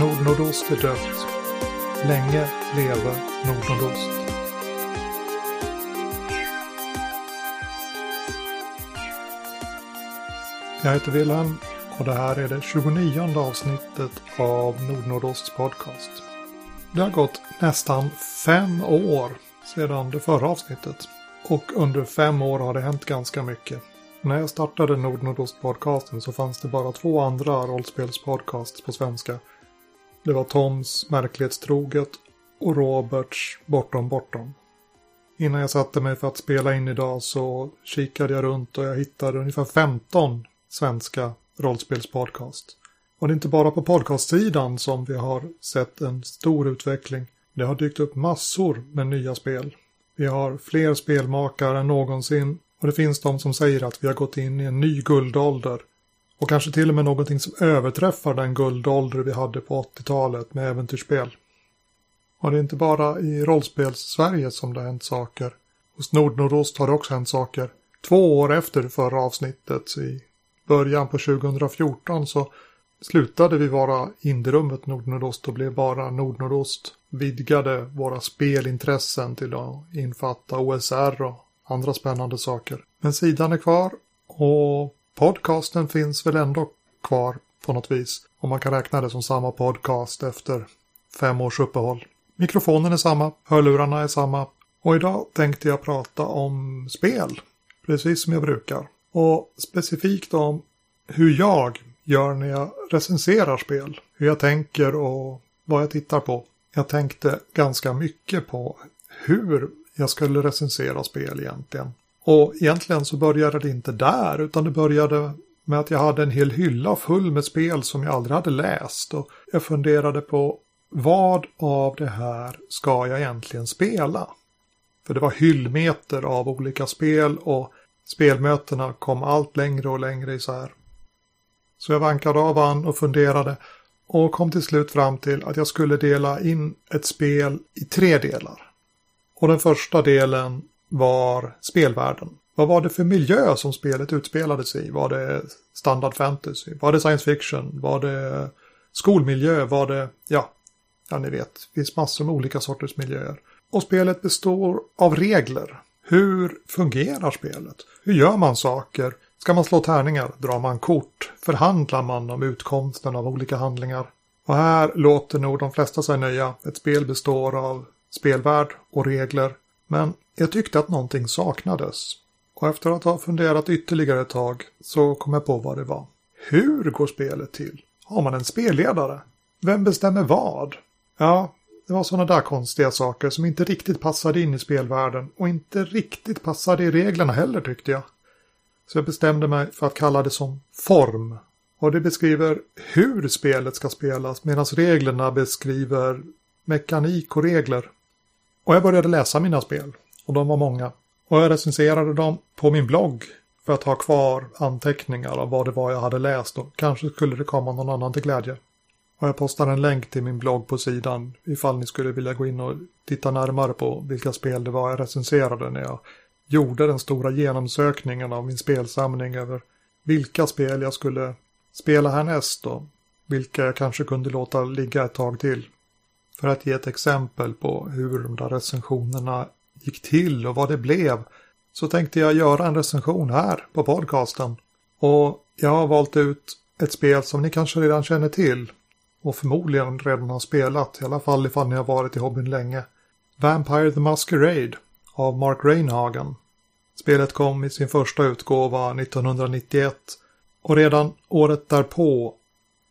Nordnordost är dött. Länge leve Nordnordost. Jag heter Wilhelm och det här är det 29 avsnittet av Nordnordosts podcast. Det har gått nästan fem år sedan det förra avsnittet. Och under fem år har det hänt ganska mycket. När jag startade Nordnordost-podcasten så fanns det bara två andra rollspelspodcasts på svenska. Det var Toms Märklighetstroget och Roberts Bortom Bortom. Innan jag satte mig för att spela in idag så kikade jag runt och jag hittade ungefär 15 svenska rollspelspodcast. Och det är inte bara på podcastsidan som vi har sett en stor utveckling. Det har dykt upp massor med nya spel. Vi har fler spelmakare än någonsin och det finns de som säger att vi har gått in i en ny guldålder. Och kanske till och med någonting som överträffar den guldålder vi hade på 80-talet med äventyrsspel. Och det är inte bara i rollspels-Sverige som det har hänt saker. Hos Nordnordost har det också hänt saker. Två år efter förra avsnittet, i början på 2014, så slutade vi vara Indierummet Nordnordost och blev bara Nordnordost. Vidgade våra spelintressen till att infatta OSR och andra spännande saker. Men sidan är kvar och podcasten finns väl ändå kvar på något vis. Om man kan räkna det som samma podcast efter fem års uppehåll. Mikrofonen är samma, hörlurarna är samma och idag tänkte jag prata om spel. Precis som jag brukar. Och specifikt om hur jag gör när jag recenserar spel. Hur jag tänker och vad jag tittar på. Jag tänkte ganska mycket på hur jag skulle recensera spel egentligen. Och egentligen så började det inte där utan det började med att jag hade en hel hylla full med spel som jag aldrig hade läst. Och jag funderade på vad av det här ska jag egentligen spela? För det var hyllmeter av olika spel och spelmötena kom allt längre och längre isär. Så jag vankade av an och funderade och kom till slut fram till att jag skulle dela in ett spel i tre delar. Och den första delen var spelvärlden. Vad var det för miljö som spelet utspelades i? Var det standard fantasy? Var det science fiction? Var det skolmiljö? Var det, ja, ja ni vet, det finns massor med olika sorters miljöer. Och spelet består av regler. Hur fungerar spelet? Hur gör man saker? Ska man slå tärningar? Drar man kort? Förhandlar man om utkomsten av olika handlingar? Och här låter nog de flesta sig nöja. Ett spel består av spelvärld och regler. Men jag tyckte att någonting saknades. Och efter att ha funderat ytterligare ett tag så kom jag på vad det var. Hur går spelet till? Har man en spelledare? Vem bestämmer vad? Ja, det var sådana där konstiga saker som inte riktigt passade in i spelvärlden och inte riktigt passade i reglerna heller tyckte jag. Så jag bestämde mig för att kalla det som form. Och det beskriver hur spelet ska spelas medan reglerna beskriver mekanik och regler. Och jag började läsa mina spel. Och de var många. Och jag recenserade dem på min blogg för att ha kvar anteckningar av vad det var jag hade läst och kanske skulle det komma någon annan till glädje. Och jag postar en länk till min blogg på sidan ifall ni skulle vilja gå in och titta närmare på vilka spel det var jag recenserade när jag gjorde den stora genomsökningen av min spelsamling över vilka spel jag skulle spela härnäst och vilka jag kanske kunde låta ligga ett tag till. För att ge ett exempel på hur de där recensionerna gick till och vad det blev så tänkte jag göra en recension här på podcasten. Och jag har valt ut ett spel som ni kanske redan känner till och förmodligen redan har spelat, i alla fall ifall ni har varit i hobbyn länge. Vampire the Masquerade av Mark Reinhagen. Spelet kom i sin första utgåva 1991 och redan året därpå,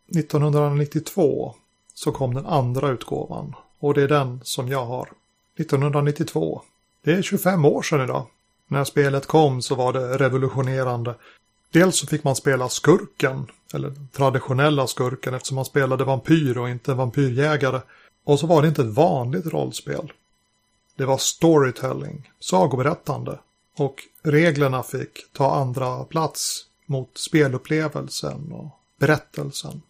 1992, så kom den andra utgåvan och det är den som jag har. 1992. Det är 25 år sedan idag. När spelet kom så var det revolutionerande. Dels så fick man spela skurken, eller den traditionella skurken eftersom man spelade vampyr och inte vampyrjägare. Och så var det inte ett vanligt rollspel. Det var storytelling, sagoberättande. Och reglerna fick ta andra plats mot spelupplevelsen och berättelsen.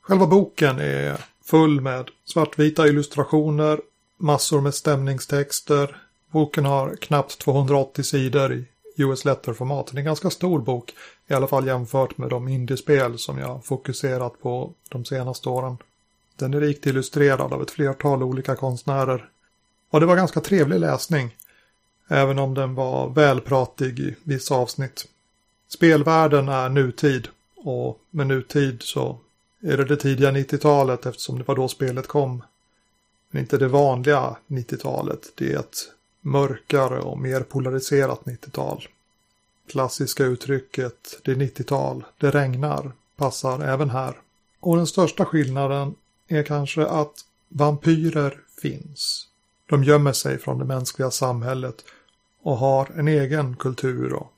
Själva boken är full med svartvita illustrationer, massor med stämningstexter. Boken har knappt 280 sidor i US Letter-format. Det är en ganska stor bok, i alla fall jämfört med de indiespel som jag fokuserat på de senaste åren. Den är rikt illustrerad av ett flertal olika konstnärer. Och det var ganska trevlig läsning. Även om den var välpratig i vissa avsnitt. Spelvärlden är nutid. Och med nutid så är det det tidiga 90-talet eftersom det var då spelet kom. Men inte det vanliga 90-talet. Det är ett mörkare och mer polariserat 90-tal. Klassiska uttrycket det är 90-tal, det regnar passar även här. Och den största skillnaden är kanske att vampyrer finns. De gömmer sig från det mänskliga samhället och har en egen kultur och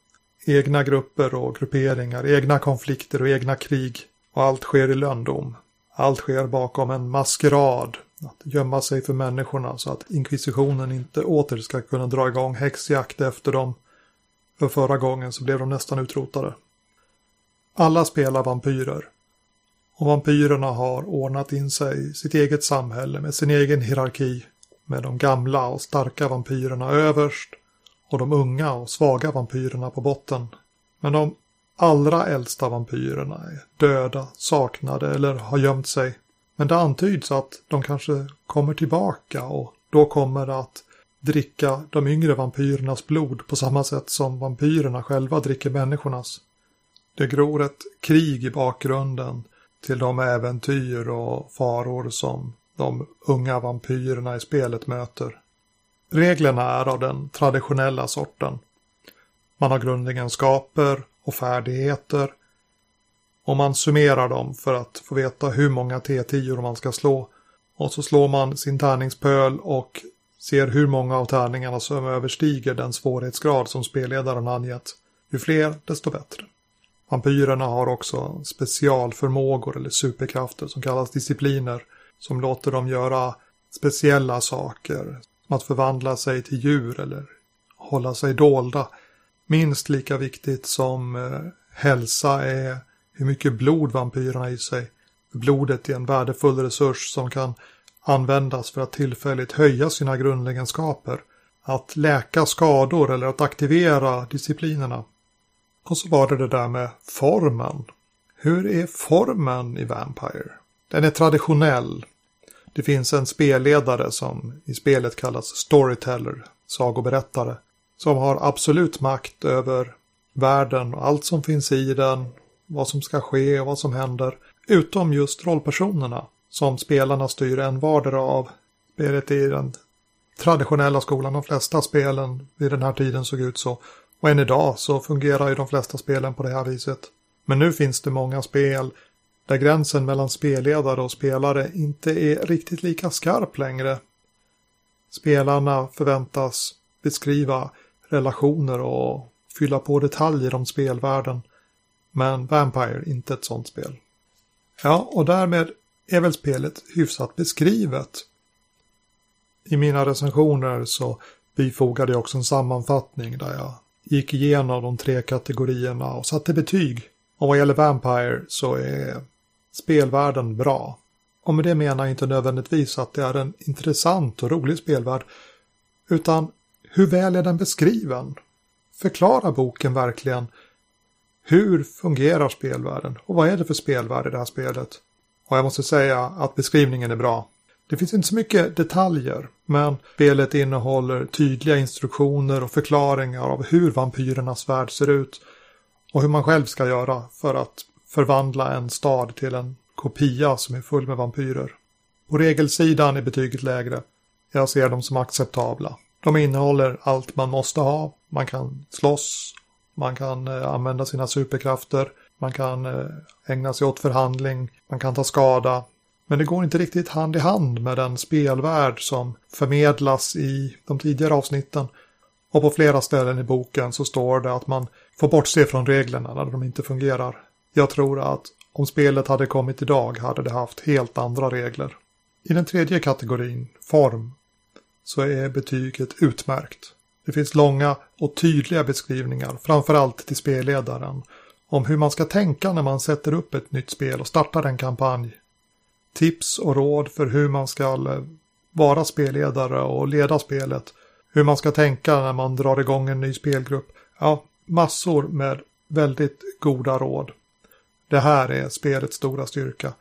egna grupper och grupperingar, egna konflikter och egna krig. Och allt sker i löndom. Allt sker bakom en maskerad. Att gömma sig för människorna så att inkvisitionen inte åter ska kunna dra igång häxjakt efter dem. För förra gången så blev de nästan utrotade. Alla spelar vampyrer. Och vampyrerna har ordnat in sig i sitt eget samhälle med sin egen hierarki. Med de gamla och starka vampyrerna överst och de unga och svaga vampyrerna på botten. Men de allra äldsta vampyrerna är döda, saknade eller har gömt sig. Men det antyds att de kanske kommer tillbaka och då kommer att dricka de yngre vampyrernas blod på samma sätt som vampyrerna själva dricker människornas. Det gror ett krig i bakgrunden till de äventyr och faror som de unga vampyrerna i spelet möter. Reglerna är av den traditionella sorten. Man har grundegenskaper och färdigheter och man summerar dem för att få veta hur många T10 man ska slå. Och så slår man sin tärningspöl och ser hur många av tärningarna som överstiger den svårighetsgrad som spelledaren angett. Ju fler, desto bättre. Vampyrerna har också specialförmågor eller superkrafter som kallas discipliner som låter dem göra speciella saker. Som att förvandla sig till djur eller hålla sig dolda. Minst lika viktigt som eh, hälsa är hur mycket blod vampyrerna har i sig. Blodet är en värdefull resurs som kan användas för att tillfälligt höja sina grundegenskaper. Att läka skador eller att aktivera disciplinerna. Och så var det det där med formen. Hur är formen i Vampire? Den är traditionell. Det finns en spelledare som i spelet kallas Storyteller, sagoberättare, som har absolut makt över världen och allt som finns i den, vad som ska ske och vad som händer, utom just rollpersonerna som spelarna styr en vardera av. Spelet i den traditionella skolan, de flesta spelen vid den här tiden såg ut så. Och än idag så fungerar ju de flesta spelen på det här viset. Men nu finns det många spel där gränsen mellan spelledare och spelare inte är riktigt lika skarp längre. Spelarna förväntas beskriva relationer och fylla på detaljer om spelvärlden. Men Vampire inte ett sånt spel. Ja, och därmed är väl spelet hyfsat beskrivet. I mina recensioner så bifogade jag också en sammanfattning där jag gick igenom de tre kategorierna och satte betyg. Och vad gäller Vampire så är spelvärlden bra. Och med det menar jag inte nödvändigtvis att det är en intressant och rolig spelvärld, utan hur väl är den beskriven? Förklarar boken verkligen hur fungerar spelvärlden och vad är det för spelvärld i det här spelet? Och jag måste säga att beskrivningen är bra. Det finns inte så mycket detaljer, men spelet innehåller tydliga instruktioner och förklaringar av hur vampyrernas värld ser ut och hur man själv ska göra för att förvandla en stad till en kopia som är full med vampyrer. På regelsidan är betyget lägre. Jag ser dem som acceptabla. De innehåller allt man måste ha. Man kan slåss, man kan eh, använda sina superkrafter, man kan eh, ägna sig åt förhandling, man kan ta skada. Men det går inte riktigt hand i hand med den spelvärld som förmedlas i de tidigare avsnitten. Och på flera ställen i boken så står det att man får bortse från reglerna när de inte fungerar. Jag tror att om spelet hade kommit idag hade det haft helt andra regler. I den tredje kategorin, form, så är betyget utmärkt. Det finns långa och tydliga beskrivningar, framförallt till spelledaren, om hur man ska tänka när man sätter upp ett nytt spel och startar en kampanj. Tips och råd för hur man ska eh, vara spelledare och leda spelet. Hur man ska tänka när man drar igång en ny spelgrupp. Ja, massor med väldigt goda råd. Det här är spelets stora styrka.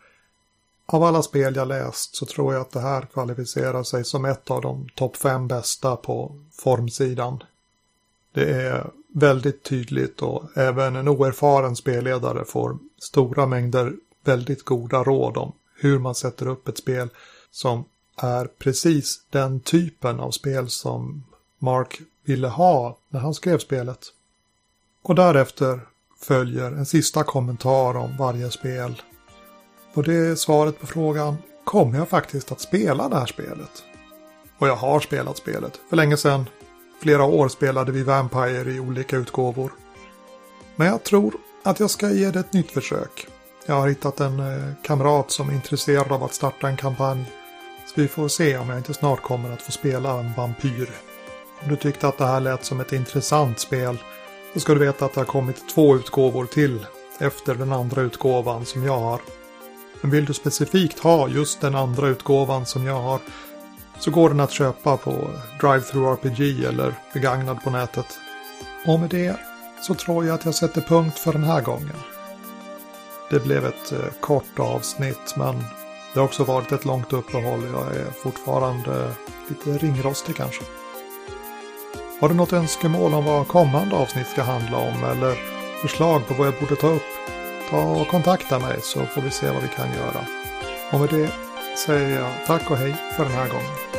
Av alla spel jag läst så tror jag att det här kvalificerar sig som ett av de topp fem bästa på formsidan. Det är väldigt tydligt och även en oerfaren spelledare får stora mängder väldigt goda råd om hur man sätter upp ett spel som är precis den typen av spel som Mark ville ha när han skrev spelet. Och därefter följer en sista kommentar om varje spel. Och det är svaret på frågan, kommer jag faktiskt att spela det här spelet? Och jag har spelat spelet. För länge sedan, flera år spelade vi Vampire i olika utgåvor. Men jag tror att jag ska ge det ett nytt försök. Jag har hittat en eh, kamrat som är intresserad av att starta en kampanj. Så vi får se om jag inte snart kommer att få spela en vampyr. Om du tyckte att det här lät som ett intressant spel så ska du veta att det har kommit två utgåvor till efter den andra utgåvan som jag har. Men vill du specifikt ha just den andra utgåvan som jag har så går den att köpa på DriveThruRPG eller begagnad på nätet. Och med det så tror jag att jag sätter punkt för den här gången. Det blev ett eh, kort avsnitt men det har också varit ett långt uppehåll. Jag är fortfarande lite ringrostig kanske. Har du något önskemål om vad kommande avsnitt ska handla om eller förslag på vad jag borde ta upp? Ta och kontakta mig så får vi se vad vi kan göra. Och med det säger jag tack och hej för den här gången.